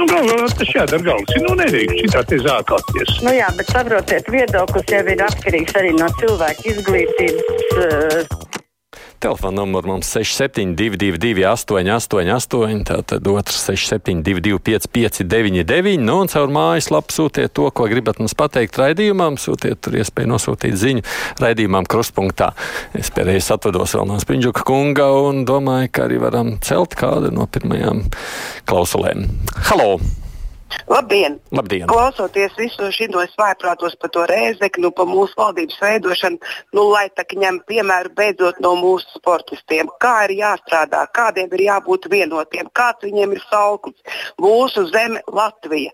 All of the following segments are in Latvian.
Nu, galvā tas jādara galvas. Nu, nedrīkst šitā te zākāties. Nu jā, bet saprotiet, viedoklis jau ir atkarīgs arī no cilvēka izglītības. Uh, Telefona numurs mums 6722, 888, tātad otrs 672, 559, nu un caur mājaslapu sūtiet to, ko gribat mums pateikt raidījumam. Sūtiet tur iespēju nosūtīt ziņu raidījumam kruspunktā. Es pēdējais atvados vēl no Springļuka kunga un domāju, ka arī varam celt kādu no pirmajām klausulēm. Halo! Labdien! Labdien. Klausoties visos šos vājprātos par to rēzekli, nu, par mūsu valdības veidošanu, nu, lai tā ņem piemēru beidzot no mūsu sportistiem. Kā ir jāstrādā, kādiem ir jābūt vienotiem, kāds viņiem ir sauklis. Mūsu zeme Latvija.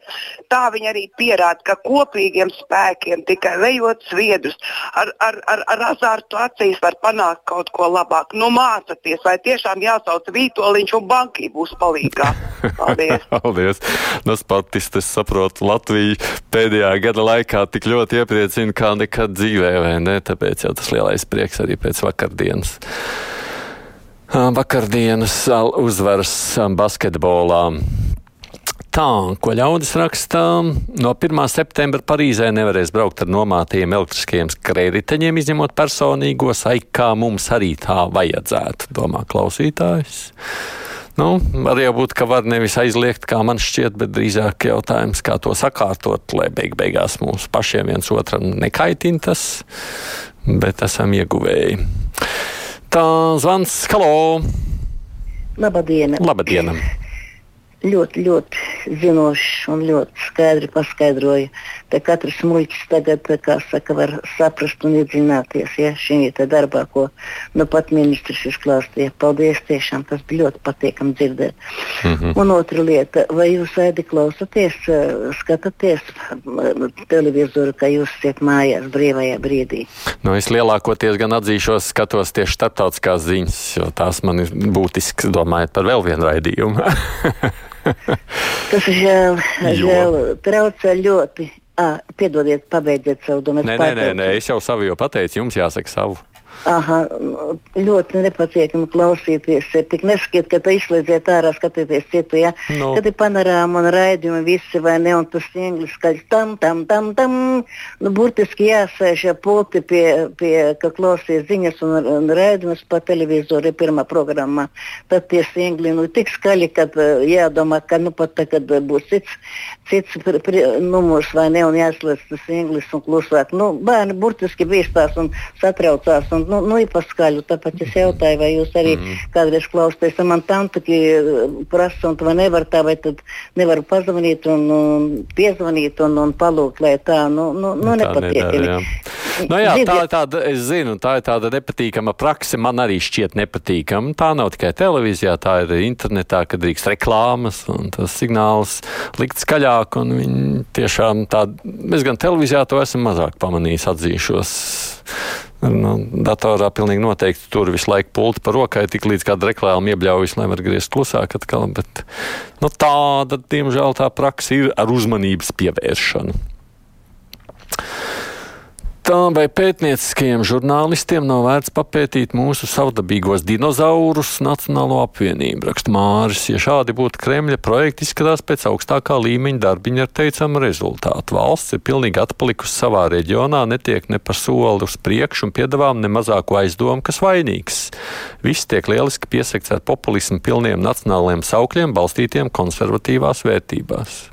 Tā viņi arī pierāda, ka kopīgiem spēkiem tikai vejot sviedrus, ar, ar, ar, ar azartu acīs var panākt kaut ko labāku. Nu, mācieties, vai tiešām jāsauc Vītoliņš un banki būs palīgā. Paldies! Paldies. No sportisti, es saprotu, Latviju pēdējā gada laikā tik ļoti iepriecina kā nekad dzīvē, vai ne? Tāpēc jau tas lielais prieks arī pēc vakardienas. Vakardienas uzvaras basketbolā. Tā, ko ļaudis rakstā, no 1. septembra Parīzē nevarēs braukt ar nomātiem elektriskiem skrējriteņiem, izņemot personīgos, ai kā mums arī tā vajadzētu, domā klausītājs. Nu, var jau būt, ka var nevis aizliegt, kā man šķiet, bet drīzāk jautājums, kā to sakārtot, lai beig beigās mums pašiem viens otram nekaitina tas, bet esam ieguvēji. Tā zvans, halo! Labadiena! Labadiena! ļoti, ļoti zinošs un ļoti skaidri paskaidroja. Te katrs muļķis tagad, saka, var saprast un iedzināties ja, šī darbā, ko nu pat ministrs izklāstīja. Paldies, tiešām tas bija ļoti patīkami dzirdēt. Mm -hmm. Un otra lieta, vai jūs ēdi klausaties, skatāties televizoru, kā jūs esat mājās brīvajā brīdī? Nu, es lielākoties gan atzīšos, skatos tieši starptautiskās ziņas, jo tās man ir būtisks, domājot par vēl vienu raidījumu. Tas žēl, žēl traucē ļoti. À, piedodiet, pabeidziet savu domu. Nē, nē, nē, nē, es jau savu jau pateicu, jums jāsaka savu. Aha, ļoti nepatīkami klausīties. Ir tik neskiet, ka tu izslēdziet ārā, skatīties citu, ja? No. Kad ir panorāma un raidījumi visi, vai ne, un tas inglis skaļs tam, tam, tam, tam. Nu, burtiski jāsēž ja pulti pie, pie ka klausīs ziņas un, un raidījumus pa televizoru pirmā programmā. Tad tie singli, nu, tik skaļi, ka jādomā, ka, nu, pat tagad būs cits, cits pr, pr, numurs, vai ne, un jāslēdz tas inglis un klusāk. Nu, bērni burtiski bīstās un satraucās. Un, nu, nu, nu ir paskaļu. Tāpēc es jautāju, vai jūs arī mm. kādreiz klausāties. Man tante prasa, un vai nevar tā, vai tad nevaru pazvanīt un, un piezvanīt un, un palūgt, lai tā, nu, nu, nu nepatīkami. Nu, jā, tā ir tāda, es zinu, tā ir tāda nepatīkama prakse. Man arī šķiet nepatīkama. Tā nav tikai televīzijā, tā ir internetā, kad drīkst reklāmas un tas signāls likt skaļāk. Viņi tiešām tādi, mēs gan televīzijā to esam mazāk pamanījis, atzīšos. Nu, datorā pilnīgi noteikti tur visu laiku pulti par rokai, tik līdz kāda reklāma iebļaujas, lai var griezt klusāk atkal. Bet nu, tāda, diemžēl, tā praksa ir ar uzmanības pievēršanu. Tā vai pētnieciskajiem žurnālistiem nav vērts papētīt mūsu savdabīgos dinozaurus Nacionālo apvienību, raksta Māris. Ja šādi būtu Kremļa projekti, izskatās pēc augstākā līmeņa darbiņa ar teicamu rezultātu. Valsts ir pilnīgi atpalikusi savā reģionā, netiek ne pa soli uz priekšu un piedāvām ne mazāko aizdomu, kas vainīgs. Viss tiek lieliski piesakts ar populismu pilniem nacionāliem saukļiem, balstītiem konservatīvās vērtībās.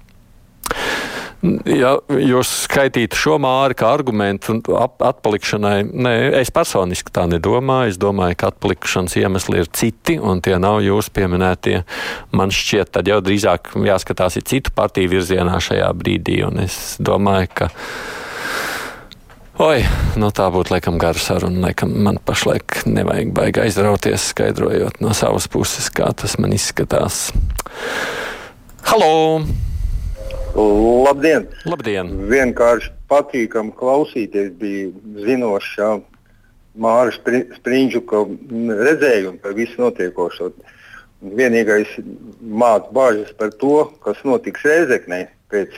Ja jūs skaitītu šo māri kā argumentu atpalikšanai, nē, es personiski tā nedomāju. Es domāju, ka atpalikšanas iemesli ir citi, un tie nav jūsu pieminētie. Man šķiet, tad jau drīzāk jāskatās ir citu partiju virzienā šajā brīdī, un es domāju, ka. Oi, nu tā būtu laikam gara saruna. Laikam man pašlaik nevajag baigi aizrauties, skaidrojot no savas puses, kā tas man izskatās. Halo! Labdien! Labdien. Vienkārši patīkami klausīties, bija zinošs ja, Māra Sprindžuka redzējumu par visu notiekošo. Vienīgais māca bāžas par to, kas notiks Rēzeknē pēc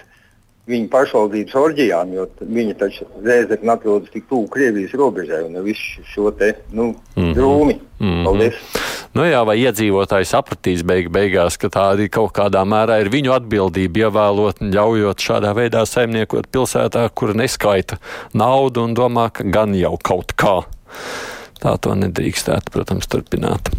viņa pašvaldības orģijām, jo viņa taču Rēzekne atrodas tik tuvu Krievijas robežai un visu šo te nu, mm -hmm. drūmi. Mm -hmm. Paldies! Nu jā, vai iedzīvotāji sapratīs beig beigās, ka tā arī kaut kādā mērā ir viņu atbildība ievēlot un ļaujot šādā veidā saimniekot pilsētā, kur neskaita naudu un domā, ka gan jau kaut kā. Tā to nedrīkstētu, protams, turpināt.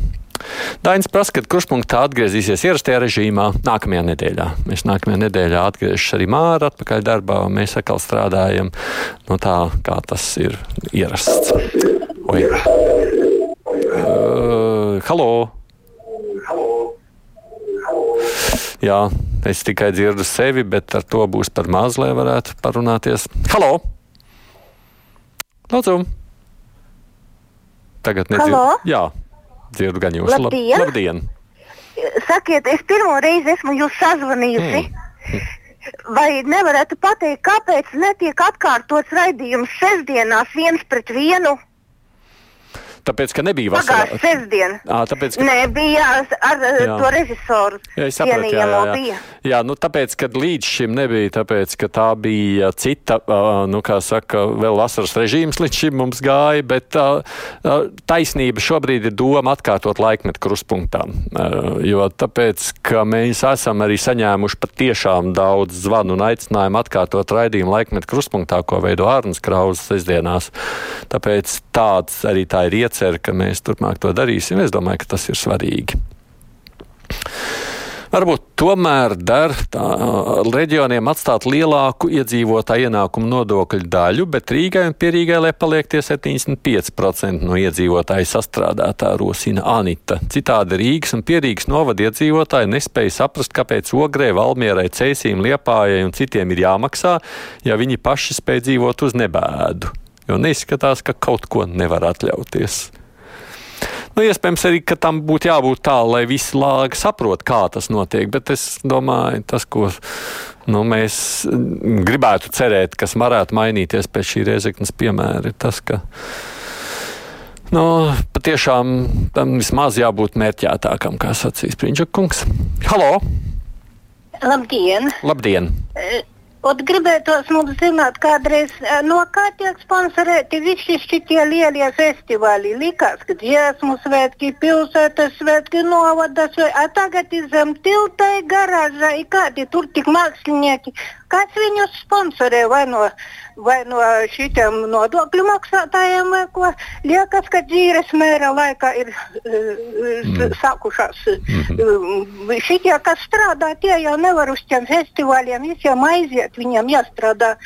Dainis prasa, kad kruspunktā atgriezīsies ierastajā režīmā nākamajā nedēļā. Mēs nākamajā nedēļā atgriežamies arī māra atpakaļ darbā, un mēs atkal strādājam no tā, kā tas ir ierasts. Oi. Uh, halo! Jā, es tikai dzirdu sevi, bet ar to būs par maz, lai varētu parunāties. Halo! Lūdzu! Tagad nedzirdu. Jā, dzirdu gan jūs. Labdien! Lab, labdien. Sakiet, es pirmo reizi esmu jūs sazvanījusi. Mm. Vai nevarētu pateikt, kāpēc netiek atkārtots raidījums sestdienās viens pret vienu? Tāpēc, ka nebija vasarā. Pagājušā sestdiena. À, tāpēc, ka... Nē, bija ar, ar Jā. to režisoru. Jā, es sapratu, jā, jā, jā. Jā, nu tāpēc, ka līdz šim nebija, tāpēc, ka tā bija cita, nu kā saka, vēl vasaras režīms līdz šim mums gāja, bet taisnība šobrīd ir doma atkārtot laikmetu kruspunktām. Uh, jo tāpēc, ka mēs esam arī saņēmuši patiešām daudz zvanu un aicinājumu atkārtot raidījumu laikmetu kruspunktā, ko veido Ārnas Krauzes sestdienās. Tāpēc tāds arī tā ir iet ceru, ka mēs turpmāk to darīsim. Es domāju, ka tas ir svarīgi. Varbūt tomēr der reģioniem atstāt lielāku iedzīvotāju ienākumu nodokļu daļu, bet Rīgai un Pierīgai, lai paliek tie 75% no iedzīvotāju sastrādātā rosina Anita. Citādi Rīgas un Pierīgas novada iedzīvotāji nespēja saprast, kāpēc Ogrē, Valmierai, Cēsīm, Liepājai un citiem ir jāmaksā, ja viņi paši spēj dzīvot uz nebēdu jo neizskatās, ka kaut ko nevar atļauties. Nu, iespējams, arī tam būtu jābūt tā, lai visi lāgi saprot, kā tas notiek. Bet es domāju, tas, ko nu, mēs gribētu cerēt, kas varētu mainīties pēc šī reizeknas piemēra, ir tas, ka nu, patiešām tam vismaz jābūt mērķētākam, kā sacīs Prinčakungs. Halo! Labdien! Labdien! E Ot gribētos mums zināt, kādreiz no kā tiek sponsorēti visi šitie lielie festivāli. Likās, ka dziesmu svētki, pilsētas svētki, novadas, a tagad ir zem tiltai garāžā, kādi tur tik mākslinieki. Kāds viņus sponsorē vai no, vai no šitiem nodokļu maksātājiem vai ko? Liekas, ka dzīves mēra laikā ir mm. sākušās. Mm -hmm. Šitie, kas strādā, tie jau nevar uz tiem festivāliem visiem aiziet viņiem jāstrādā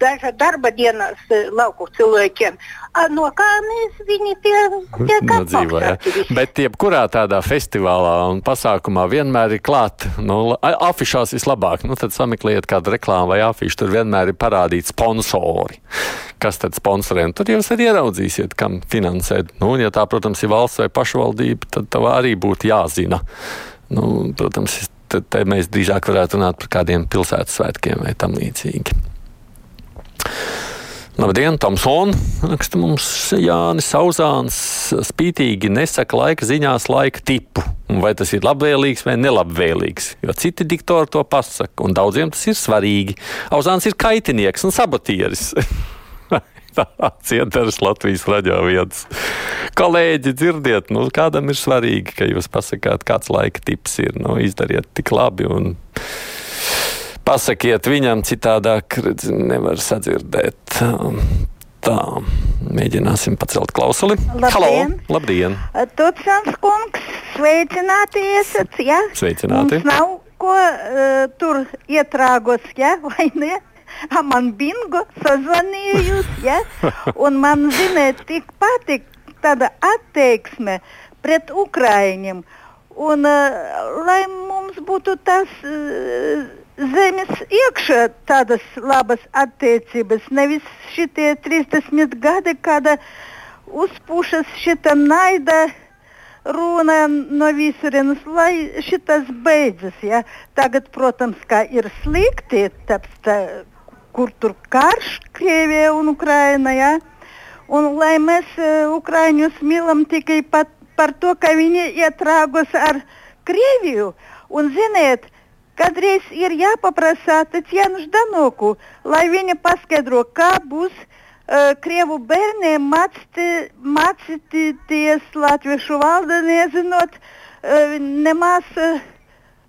dažā darba dienās eh, lauku cilvēkiem. A, no kā mēs viņi tie, tie ja. Bet jebkurā tādā festivālā un pasākumā vienmēr ir klāt, nu, afišās vislabāk, nu tad sameklējiet kādu reklāmu vai afišu, tur vienmēr ir parādīti sponsori. Kas tad sponsorē? Tur jūs arī ieraudzīsiet, kam finansēt. Nu, ja tā, protams, ir valsts vai pašvaldība, tad tev arī būtu jāzina. Nu, protams, tad mēs drīzāk varētu runāt par kādiem pilsētas svētkiem vai tam līdzīgi. Labdien, Tomson! Raksta mums Jānis Sauzāns. Spītīgi nesaka laika ziņās laika tipu. Vai tas ir labvēlīgs vai nelabvēlīgs? Jo citi diktori to pasaka, un daudziem tas ir svarīgi. Auzāns ir kaitinieks un sabotieris. Tāds iedaras Latvijas raģā vietas. Kolēģi, dzirdiet, nu, kādam ir svarīgi, ka jūs pasakāt, kāds laika tips ir. Nu, izdariet tik labi un pasakiet viņam citādāk, redz, nevar sadzirdēt. Tā, mēģināsim pacelt klausuli. Labdien! Halo, labdien! Tutsans kungs, sveicināti esat, ja? Sveicināti! Mums nav ko uh, tur ietrāgos, ja, vai ne? man bingo sazvanījus, ja? un man, ziniet, tik patīk tāda attieksme pret Ukraiņiem. Un, uh, lai mums būtu tas uh, zemes iekšā tādas labas attiecības, nevis šitie 30 gadi, kad uzpūšas šita naida runa no visurienes, lai šitas beidzas. Ja? Tagad, protams, kā ir slikti, tāpēc, tā, kur tur karš Krievija un Ukraina. Ja? Un lai mēs uh, Ukraiņus mīlam tikai pat, par to, ka viņi iet rāgos ar Krieviju. Un ziniet, Kādreiz ir jāpaprasa Tatjana Ždanoku, lai viņa paskaidro, kā būs uh, Krievu bērniem mācīties latviešu valodu, nezinot uh, nemaz uh,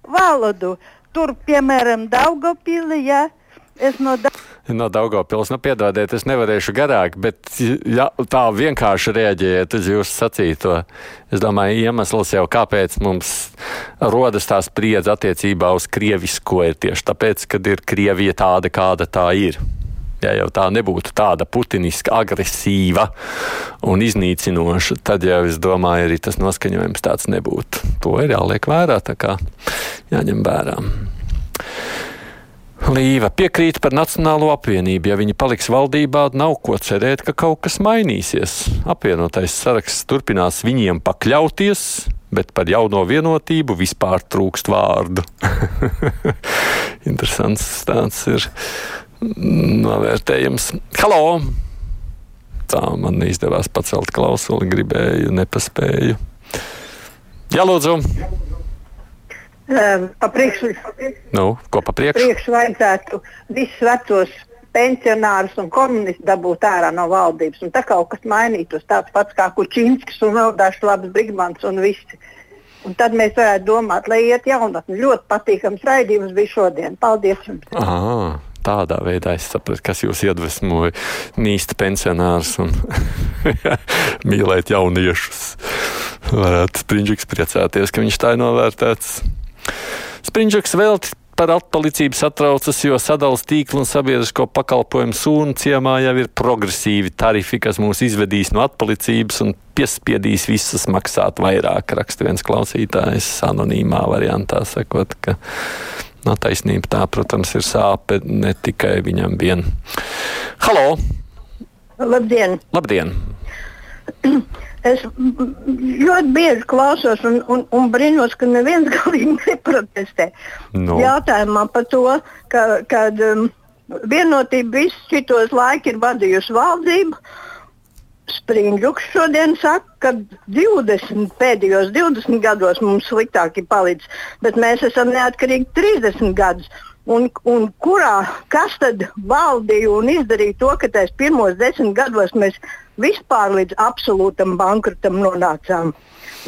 valodu. Tur, piemēram, Daugopili, ja, es no Daugopili no Daugopils. Nu, piedodiet, es nevarēšu garāk, bet ja, tā vienkārši reaģējiet uz jūsu sacīto. Es domāju, iemesls jau kāpēc mums rodas tā spriedze attiecībā uz krievisko ir tieši tāpēc, ka ir Krievija tāda, kāda tā ir. Ja jau tā nebūtu tāda putiniska, agresīva un iznīcinoša, tad jau es domāju, arī tas noskaņojums tāds nebūtu. To ir jāliek vērā, tā kā jāņem vērā. Līva piekrīt par Nacionālo apvienību. Ja viņi paliks valdībā, nav ko cerēt, ka kaut kas mainīsies. Apvienotais saraksts turpinās viņiem pakļauties, bet par jauno vienotību vispār trūkst vārdu. Interesants tāds ir novērtējums. Halo! Tā man izdevās pacelt klausuli, gribēju, nepaspēju. Jā, lūdzu! Um, pa priekšu, nu, ko pa priekšu? priekšu vajadzētu visus vecos pensionārus un komunistus dabūt ārā no valdības. Un tā kaut kas mainītos tāds pats kā Kučinskis un vēl dažs labs Brigmans un visi. Un tad mēs varētu domāt, lai iet jaunatni. Ļoti patīkams raidījums bija šodien. Paldies jums! Aha. Tādā veidā es sapratu, kas jūs iedvesmoja nīsta pensionārus un mīlēt jauniešus. Varētu Springļs priecāties, ka viņš tā ir novērtēts. Springļs velti par atpalicību satraucas, jo sadalījuma tīkla un sabiedrisko pakalpojumu sūnu ciemā jau ir progresīvi tarifi, kas mūs izvedīs no atpalicības un piespiedīs visas maksāt vairāk. Raksta viens klausītājs anonīmā variantā, sakot, ka no nu, taisnība tā, protams, ir sāpe ne tikai viņam vien. Halo! Labdien! Labdien. Es ļoti bieži klausos un, un, un brīnos, ka neviens galīgi neprotestē. No. Jautājumā par to, ka, kad um, vienotība visus šitos laikus ir vadījusi valdība. Springļuks šodien saka, ka 20, pēdējos 20 gados mums sliktāk ir palicis, bet mēs esam neatkarīgi 30 gadus. Un, un kurā, kas tad valdīja un izdarīja to, ka tajos pirmos desmit gados mēs vispār līdz absolūtam bankrotam nonācām?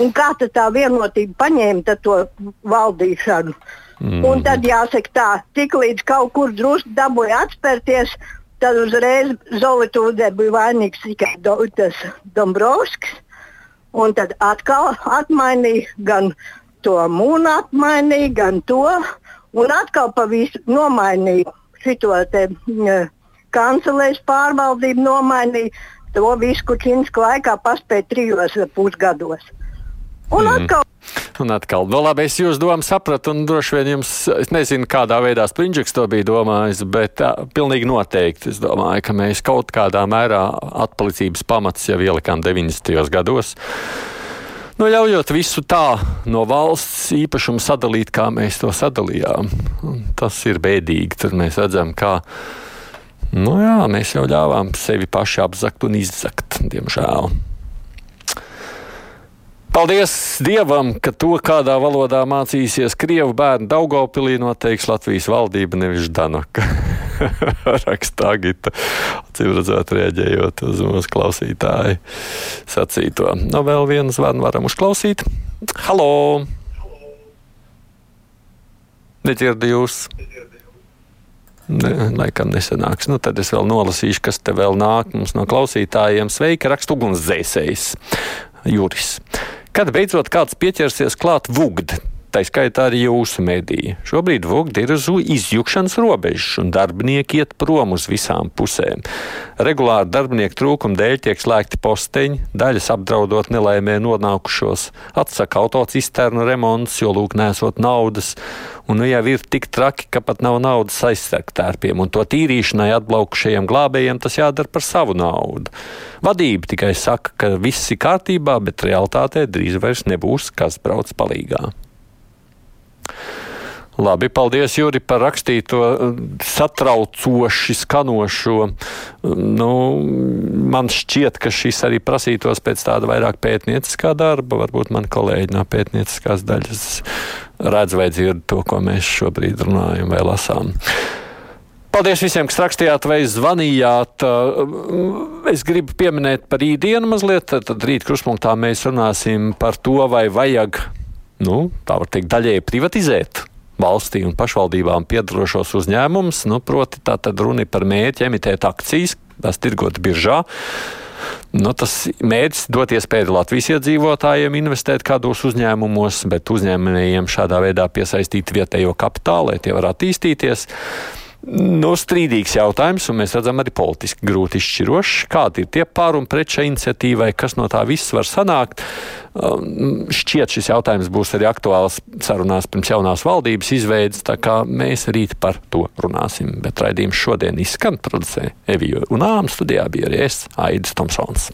Un kā tā vienotība paņēma to valdīšanu? Mm. Un tad jāsaka tā, tik līdz kaut kur drusku dabūja atspērties, tad uzreiz Zolītūdē bija vainīgs tikai do, tas Dombrovskis. Un tad atkal atmainīja gan to mūnu, atmainīja gan to un atkal pa visu nomainīja šo te kancelēs pārvaldību, nomainīja to visu Kučinska laikā, paspēja trijos pusgados. Un mm. atkal Un atkal, nu labi, es jūs domu sapratu, un droši vien jums, es nezinu, kādā veidā Springļs to bija domājis, bet tā, pilnīgi noteikti es domāju, ka mēs kaut kādā mērā atpalicības pamats jau ielikām 90. gados. Nu, ļaujot visu tā no valsts īpašuma sadalīt, kā mēs to sadalījām. Tas ir bēdīgi. Tad mēs redzam, kā nu, jā, mēs jau ļāvām sevi paši apzakt un izzakt, diemžēl. Paldies Dievam, ka to kādā valodā mācīsies Krievu bērnu Daugopilī noteiks Latvijas valdība, nevis Danaka. Rakstā Gita, acīm redzot, rēģējot uz mūsu klausītāju sacīto. No nu, vēl vienu zvanu varam uzklausīt. Halo! Nedzirdu jūs! Ne, laikam nesanāks. Nu, tad es vēl nolasīšu, kas te vēl nāk mums no klausītājiem. Sveiki, rakstu ugunsdzēsējs Juris. Kad beidzot kāds pieķersies klāt vugd, tā skaitā arī jūsu mediji. Šobrīd vogdi ir uz izjukšanas robežas, un darbinieki iet prom uz visām pusēm. Regulāri darbinieku trūkuma dēļ tiek slēgti posteņi, daļas apdraudot nelaimē nonākušos, atsaka autocisternu remonts, jo lūk nesot naudas, un nu jau ir tik traki, ka pat nav naudas aizsargtērpiem, un to tīrīšanai atblaukušajiem glābējiem tas jādara par savu naudu. Vadība tikai saka, ka viss ir kārtībā, bet realitātē drīz vairs nebūs kas brauc palīgā. Labi, paldies, Juri, par rakstīto satraucoši skanošo. Nu, man šķiet, ka šis arī prasītos pēc tāda vairāk pētnieciskā darba. Varbūt man kolēģi no pētnieciskās daļas redz vai dzird to, ko mēs šobrīd runājam vai lasām. Paldies visiem, kas rakstījāt vai zvanījāt. Es gribu pieminēt par rītdienu mazliet. Tad rīt kruspunktā mēs runāsim par to, vai vajag, nu, tā var teikt, daļēji privatizēt valstī un pašvaldībām piedarošos uzņēmumus. Nu, proti, tā tad runa ir par mērķi emitēt akcijas, tās tirgot biržā. Nu, tas mērķis dot iespēju Latvijas iedzīvotājiem investēt kādos uzņēmumos, bet uzņēmējiem šādā veidā piesaistīt vietējo kapitālu, lai tie var attīstīties. Nu, strīdīgs jautājums, un mēs redzam arī politiski grūti izšķirošs. Kādi ir tie pār un pret šai iniciatīvai, kas no tā viss var sanākt? Um, šķiet, šis jautājums būs arī aktuāls sarunās pirms jaunās valdības izveidas, tā kā mēs rīt par to runāsim. Bet raidījums šodien izskan producē Eviju un Āmu studijā bija arī es, Aidis Tomsons.